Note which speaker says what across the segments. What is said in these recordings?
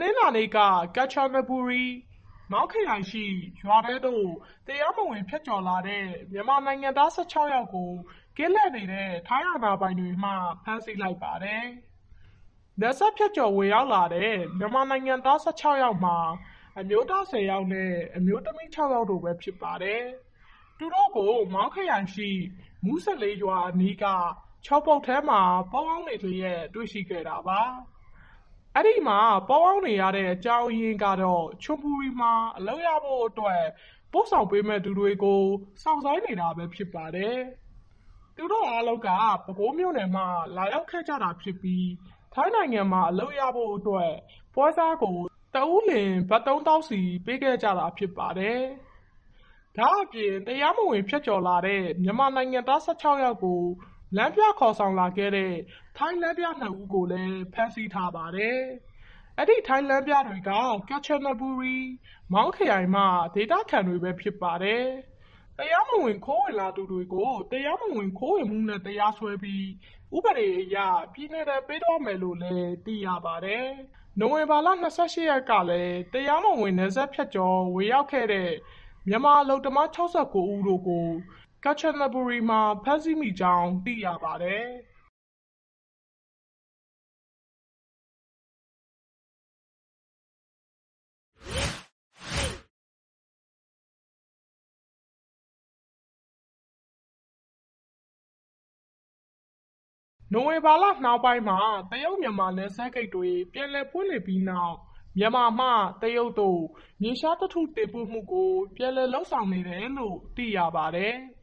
Speaker 1: နင်္လာနေ့ကကမ်ချနဘူရီမောင်းခရိုင်ရှိ ရွာထဲသို့ တရားမဝင် ဖြတ်ကျော်လာတဲ့ မြန်မာနိုင်ငံသား ၁၆ ယောက်ကို ကင်းလှည့်နေတဲ့ ထိုင်းအာဏာပိုင်တွေမှဖမ်းဆီးလိုက်ပါတယ်။နယ်စပ်ဖြတ်ကျော် ဝင်ရောက်လာတဲ့ မြန်မာနိုင်ငံသား ၁၆ ယောက်မှာ အမျိုးသား ၁၀ ယောက်နဲ့ အမျိုးသမီး ၆ ယောက်တို့ပဲ ဖြစ်ပါတယ်။သူတို့ကို မောင်းခရိုင်ရှိ မူးဆယ်ရွာအနီးကချော်ပုတ်ထဲမှာ ပုန်းအောင်းနေလျက် တွေ့ရှိခဲ့တာပါ။ အဲဒီမှာပုန်းအောင်းနေရတဲ့အကြောင်းရင်းကတော့ချွန်ဘူရီမှာအလုပ်ရဖို့အတွက်ပို့ဆောင်ပေးမယ့်သူတွေကိုစောင့်ဆိုင်းနေတာပဲဖြစ်ပါတယ်။သူတို့အားလုံးကပဲခူးမြို့နယ်မှလာရောက်ခဲ့ကြတာဖြစ်ပြီးထိုင်းနိုင်ငံမှာအလုပ်ရဖို့အတွက်ပွဲစားကိုတဦးလျှင်ဘတ်သုံးသောင်းစီပေးခဲ့ကြတာဖြစ်ပါတယ်။ဒါ့အပြင်တရားမဝင်ဖြတ်ကျော်လာတဲ့မြန်မာနိုင်ငံသား၁၆ယောက်ကို လမ်းပြခေါ်ဆောင်လာခဲ့တဲ့ ထိုင်းလမ်းပြနှစ်ဦးကိုလည်း ဖမ်းဆီးထားပါတယ်။အဲဒီ ထိုင်းလမ်းပြတွေက ကမ်ချနဘူရီ မောင်းခရိုင်မှ ဒေသခံတွေပဲ ဖြစ်ပါတယ်။တရားမဝင် ခိုးဝင်လာသူတွေကို တရားမဝင် ခိုးဝင်မှုနဲ့ တရားစွဲပြီး ဥပဒေအရ ပြည်နှင်ဒဏ်ပေးသွားမယ်လို့လည်း သိရပါတယ်။နိုဝင်ဘာလ ၂၈ ရက်ကလည်း တရားမဝင် နယ်စပ်ဖြတ်ကျော် ဝင်ရောက်ခဲ့တဲ့ မြန်မာအလုပ်သမား ၆၉ ဦးတို့ကို ကမ်ချနဘူရီမှာ ဖမ်းဆီးမိကြောင်း သိရပါတယ်။နိုဝင်ဘာလနှောင်းပိုင်းမှာ တရုတ်-မြန်မာ နယ်စပ်ဂိတ်တွေ ပြန်လည်ဖွင့်လှစ်ပြီးနောက် မြန်မာမှ တရုတ်သို့ မြေရှားသတ္တုတင်ပို့မှုကို ပြန်လည်လုပ်ဆောင်နေတယ်လို့ သိရပါတယ်။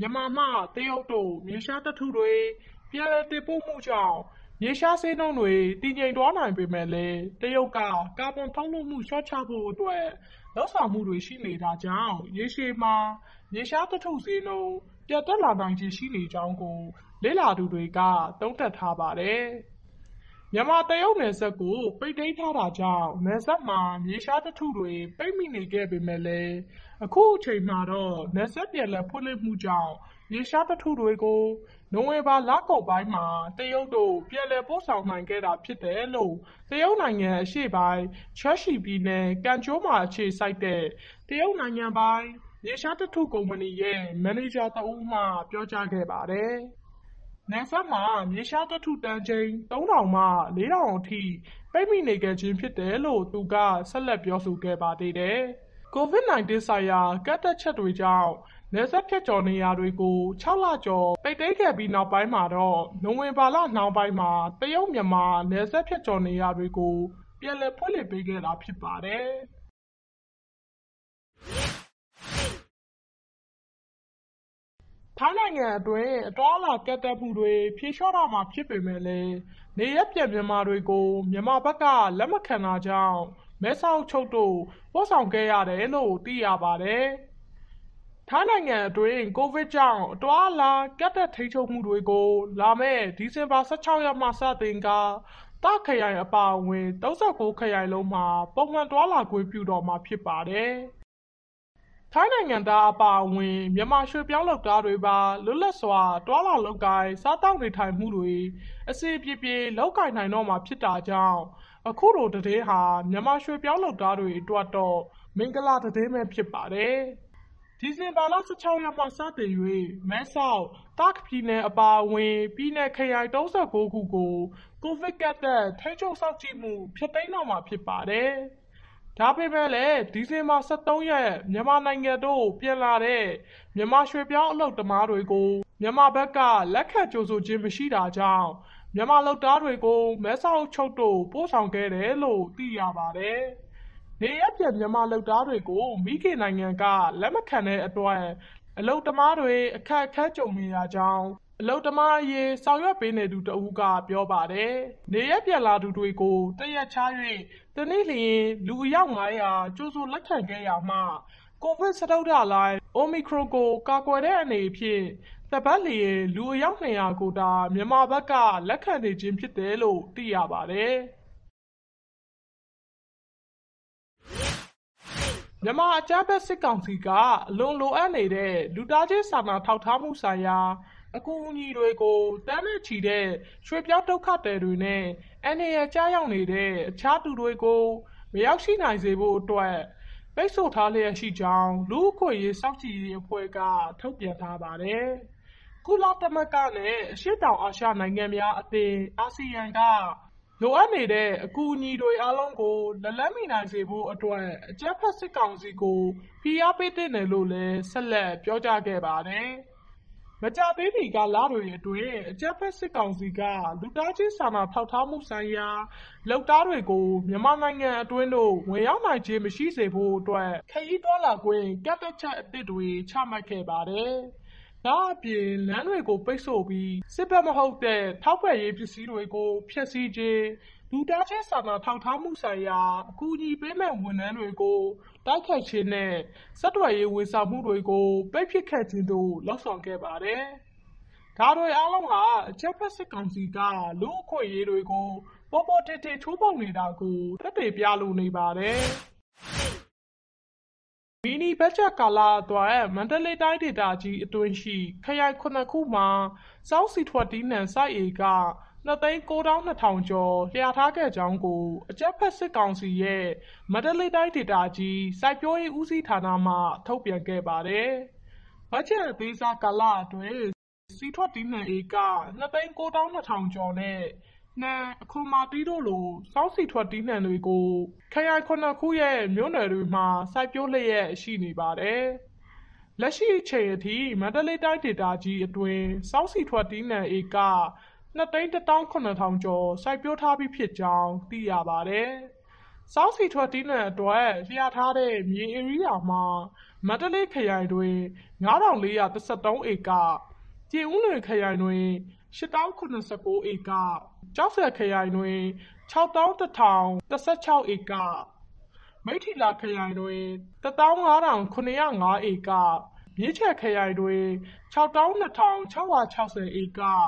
Speaker 1: မြန်မာမှ တရုတ်သို့ မြေရှားသတ္တုတွေ ပြန်လည်တင်ပို့မှုကြောင့် မြေရှားဈေးနှုန်းတွေ တည်ငြိမ်သွားနိုင်ပေမယ့်လည်း တရုတ်က ကာဗွန်ထုတ်လွှတ်မှု လျှော့ချဖို့အတွက် လုပ်ဆောင်မှုတွေ ရှိနေတာကြောင့် ရေရှည်မှာ မြေရှားသတ္တုဈေးနှုန်း ပြန်တက်လာနိုင်ခြေ ရှိနေကြောင်းကို လေ့လာသူတွေက သုံးသပ်ထားပါတယ်။ မြန်မာ-တရုတ်နယ်စပ်ကို ပိတ်သိမ်းထားတာကြောင့် နယ်စပ်မှာ မြေရှားသတ္တုတွေ ပိတ်မိနေခဲ့ပေမယ့်လည်း အခုအချိန်မှာတော့ နယ်စပ်ပြန်လည်ဖွင့်လှစ်မှုကြောင့် မြေရှားသတ္တုတွေကို နိုဝင်ဘာလကုန်ပိုင်းမှာ တရုတ်သို့ ပြန်လည်ပို့ဆောင်နိုင်ခဲ့တာဖြစ်တယ်လို့ တရုတ်နိုင်ငံအရှေ့ပိုင်းရှမ်းရှီပြည်နယ်ကံကျွန်းမှာအခြေစိုက်တဲ့ တရုတ်နိုင်ငံပိုင် မြေရှားသတ္တုကုမ္ပဏီရဲ့ မန်နေဂျာတဦးမှပြောကြားခဲ့ပါတယ်။ နယ်စပ်မှာ မြေရှားသတ္တုတန်ချိန် ၃,၀၀၀ မှ ၄,၀၀၀ အထိ ပိတ်မိနေခဲ့ခြင်းဖြစ်တယ်လို့ သူက ဆက်လက်ပြောဆိုခဲ့ပါသေးတယ်။ COVID-19 ဆိုင်ရာ ကန့်သတ်ချက်တွေကြောင့် နယ်စပ်ဖြတ်ကျော်နေရာတွေကိုခြောက်လကျော် ပိတ်သိမ်းခဲ့ပြီးနောက်ပိုင်းမှာတော့ နိုဝင်ဘာလနှောင်းပိုင်းမှာ တရုတ်-မြန်မာ နယ်စပ်ဖြတ်ကျော်နေရာတွေကို ပြန်လည်ဖွင့်လှစ်ပေးခဲ့တာ ဖြစ်ပါတယ်။ ထိုင်းနိုင်ငံအတွင်း အသွားအလာကန့်သတ်မှုတွေ ဖြေလျှော့တော့မှာ ဖြစ်ပေမယ့်လည်း နေရပ်ပြန်မြန်မာတွေကို မြန်မာဘက်က လက်မခံတာကြောင့် မဲဆောက်အချုပ်သို့ ပို့ဆောင်ခဲ့ရတယ်လို့ သိရပါတယ်။ထိုင်းနိုင်ငံအတွင်း ကိုဗစ်ကြောင့် အသွားအလာ ကန့်သတ်ထိန်းချုပ်မှုတွေကို လာမယ့် ဒီဇင်ဘာ ၁၆ ရက်မှ စတင်ကာ တာ့ခ်ခရိုင် အပါအဝင် ၃၉ ခရိုင်လုံးမှာ ပုံမှန်သွားလာခွင့်ပြုတော့မှာ ဖြစ်ပါတယ်။ ထိုင်းနိုင်ငံသားအပါအဝင်မြန်မာရွှေ့ပြောင်းလုပ်သားတွေပါလွတ်လပ်စွာသွားလာလုပ်ကိုင်စားသောက်နေထိုင်မှုတွေအဆင်ပြေပြေလုပ်ကိုင်နိုင်တော့မှာဖြစ်တာကြောင့်အခုလိုသတင်းဟာမြန်မာရွှေ့ပြောင်းလုပ်သားတွေအတွက်တော့မင်္ဂလာသတင်းပဲဖြစ်ပါတယ်။ဒီဇင်ဘာလ၁၆ရက်မှစတင်၍မဲဆောက်၊တာ့ခ်ပြည်နယ်အပါအဝင်ပြည်နယ်ခရိုင်၃၉ခုကိုကိုဗစ်ကန့်သတ်ထိန်းချုပ်စောင့်ကြည့်မှုဖျက်သိမ်းတော့မှာဖြစ်ပါတယ်။ ဒါပေမယ့်လည်းဒီဇင်ဘာ၁၃ရက်မြန်မာနိုင်ငံသို့ပြန်လာတဲ့မြန်မာရွှေ့ပြောင်းအလုပ်သမားတွေကိုမြန်မာဘက်ကလက်ခံကြိုဆိုခြင်းမရှိတာကြောင့်မြန်မာလုပ်သားတွေကိုမဲဆောက်အချုပ်သို့ပို့ဆောင်ခဲ့တယ်လို့သိရပါတယ်။နေရပ်ပြန်မြန်မာလုပ်သားတွေကိုမိခင်နိုင်ငံကလက်မခံတဲ့အတွက်အလုပ်သမားတွေအခက်အခဲကြုံနေရကြောင်း အလုပ်သမားအရေး ဆောင်ရွက်ပေးနေသူတဦးက ပြောပါတယ်။နေရပ်ပြန်လာသူတွေကို တရက်ခြား၍တနေ့လျှင် လူအယောက် ၅၀၀ ကြိုဆိုလက်ခံခဲ့ရာမှ ကိုဗစ် စတုတ္ထလှိုင်းအိုမီခရွန်ကို ကာကွယ်တဲ့အနေဖြင့် တပတ်လျှင် လူအယောက် ၂၀၀ ကိုသာ မြန်မာဘက်က လက်ခံနေခြင်းဖြစ်တယ်လို့ သိရပါတယ်။မြန်မာအကြမ်းဖက်စစ်ကောင်စီက အလွန်လိုအပ်နေတဲ့ လူသားချင်းစာနာထောက်ထားမှုဆိုင်ရာ အကူအညီတွေကို သန်းနဲ့ချီတဲ့ ရွှေ့ပြောင်းဒုက္ခသည်တွေနဲ့ အန္တရာယ်ကျရောက်နေတဲ့ အခြားသူတွေကို မရောက်ရှိနိုင်စေဖို့အတွက် ပိတ်ဆို့ထားလျက်ရှိကြောင်း လူ့အခွင့်အရေး စောင့်ကြည့်ရေးအဖွဲ့က ထုတ်ပြန်ထားပါတယ်။ကုလသမဂ္ဂနဲ့ အရှေ့တောင်အာရှနိုင်ငံများအသင်း အာဆီယံက လိုအပ်နေတဲ့ အကူအညီတွေအားလုံးကို လက်လှမ်းမီနိုင်စေဖို့အတွက် အကြမ်းဖက်စစ်ကောင်စီကို ဖိအားပေးသင့်တယ်လို့လည်း ဆက်လက်ပြောကြားခဲ့ပါတယ်။ မကြာသေးမီကာလတွေအတွင်း အကြမ်းဖက်စစ်ကောင်စီက လူသားချင်းစာနာထောက်ထားမှုဆိုင်ရာ လုပ်သားတွေကို မြန်မာနိုင်ငံအတွင်းသို့ ဝင်ရောက်နိုင်ခြင်းမရှိစေဖို့အတွက် ခရီးသွားလာခွင့် ကန့်သတ်ချက်အသစ်တွေ ချမှတ်ခဲ့ပါတယ်။ ဒါ့အပြင် လမ်းတွေကို ပိတ်ဆို့ပြီး စစ်ဘက်မဟုတ်တဲ့ ထောက်ပံ့ရေးပစ္စည်းတွေကို ဖျက်ဆီးခြင်း၊လူသားချင်းစာနာထောက်ထားမှုဆိုင်ရာ အကူအညီပေးမယ့် ဝန်ထမ်းတွေကို တိုက်ခိုက်ခြင်းနဲ့ ဆက်သွယ်ရေးဝန်ဆောင်မှုတွေကို ပိတ်ပစ်ခဲ့ခြင်းတို့ လုပ်ဆောင်ခဲ့ပါတယ်။ဒါတွေအားလုံးဟာ အကြမ်းဖက်စစ်ကောင်စီက လူ့အခွင့်အရေးတွေကို ပေါ်ပေါ်ထင်ထင် ချိုးဖောက်နေတာကို သက်သေပြလိုနေပါတယ်။ မီနီဘတ်ဂျက်ကာလအတွက် မန္တလေးတိုင်းဒေသကြီးအတွင်းရှိ ခရိုင် ၇ ခုမှာစောင်းဆီထွက်သီးနှံစိုက်ဧက၂သိန်း၉သောင်း၂ထောင်ကျော် လျာထားခဲ့ကြောင်းကို အကြမ်းဖက်စစ်ကောင်စီရဲ့ မန္တလေးတိုင်းဒေသကြီး စိုက်ပျိုးရေးဦးစီးဌာနမှ ထုတ်ပြန်ခဲ့ပါတယ်။ဘတ်ဂျက်အသေးစားကာလအတွင်း ဆီထွက်သီးနှံဧက၂သိန်း၉သောင်း၂ထောင်ကျော်နဲ့ နှမ်း၊အခွန်မာသီးတို့လိုစောင်းဆီထွက်သီးနှံတွေကို ခရိုင် ၇ ခုရဲ့ မြို့နယ်တွေမှာ စိုက်ပျိုးလျက်ရှိနေပါတယ်။လက်ရှိအချိန်အထိ မန္တလေးတိုင်းဒေသကြီးအတွင်းစောင်းဆီထွက်သီးနှံဧက၂သိန်း၁သောင်း၇ထောင်ကျော် စိုက်ပျိုးထားပြီးဖြစ်ကြောင်း သိရပါတယ်။စောင်းဆီထွက်သီးနှံအတွက် လျာထားတဲ့ မြေဧရိယာမှာ မန္တလေးခရိုင်တွင်၅ထောင်၄ရာ၁၃ ဧက၊ပြင်ဦးလွင်ခရိုင်တွင် ၈သောင်း၇၉ဧက၊ကျောက်ဆည်ခရိုင်တွင်၆သောင်း၁ထောင်၁၆ဧက၊မိတ္ထီလာခရိုင်တွင်၁သောင်း၅ထောင်၇၀၅ဧက၊မြင်းခြံခရိုင်တွင်၆သောင်း၂ထောင်၆ရာ၆၀ဧက၊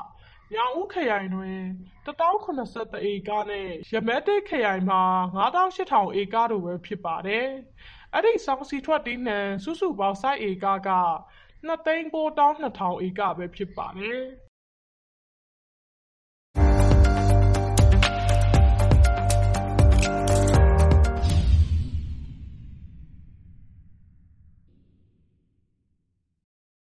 Speaker 1: ညောင်ဦးခရိုင်တွင်၁သောင်း၇၁ဧကနဲ့ ရမည်းသင်းခရိုင်မှာ၅သောင်း၈ထောင်ဧကတို့ပဲ ဖြစ်ပါတယ်။အဲဒီစောင်းဆီထွက်သီးနှံ စုစုပေါင်း စိုက်ဧကက၂သိန်း၉သောင်း၂ထောင်ဧကပဲ ဖြစ်ပါတယ်။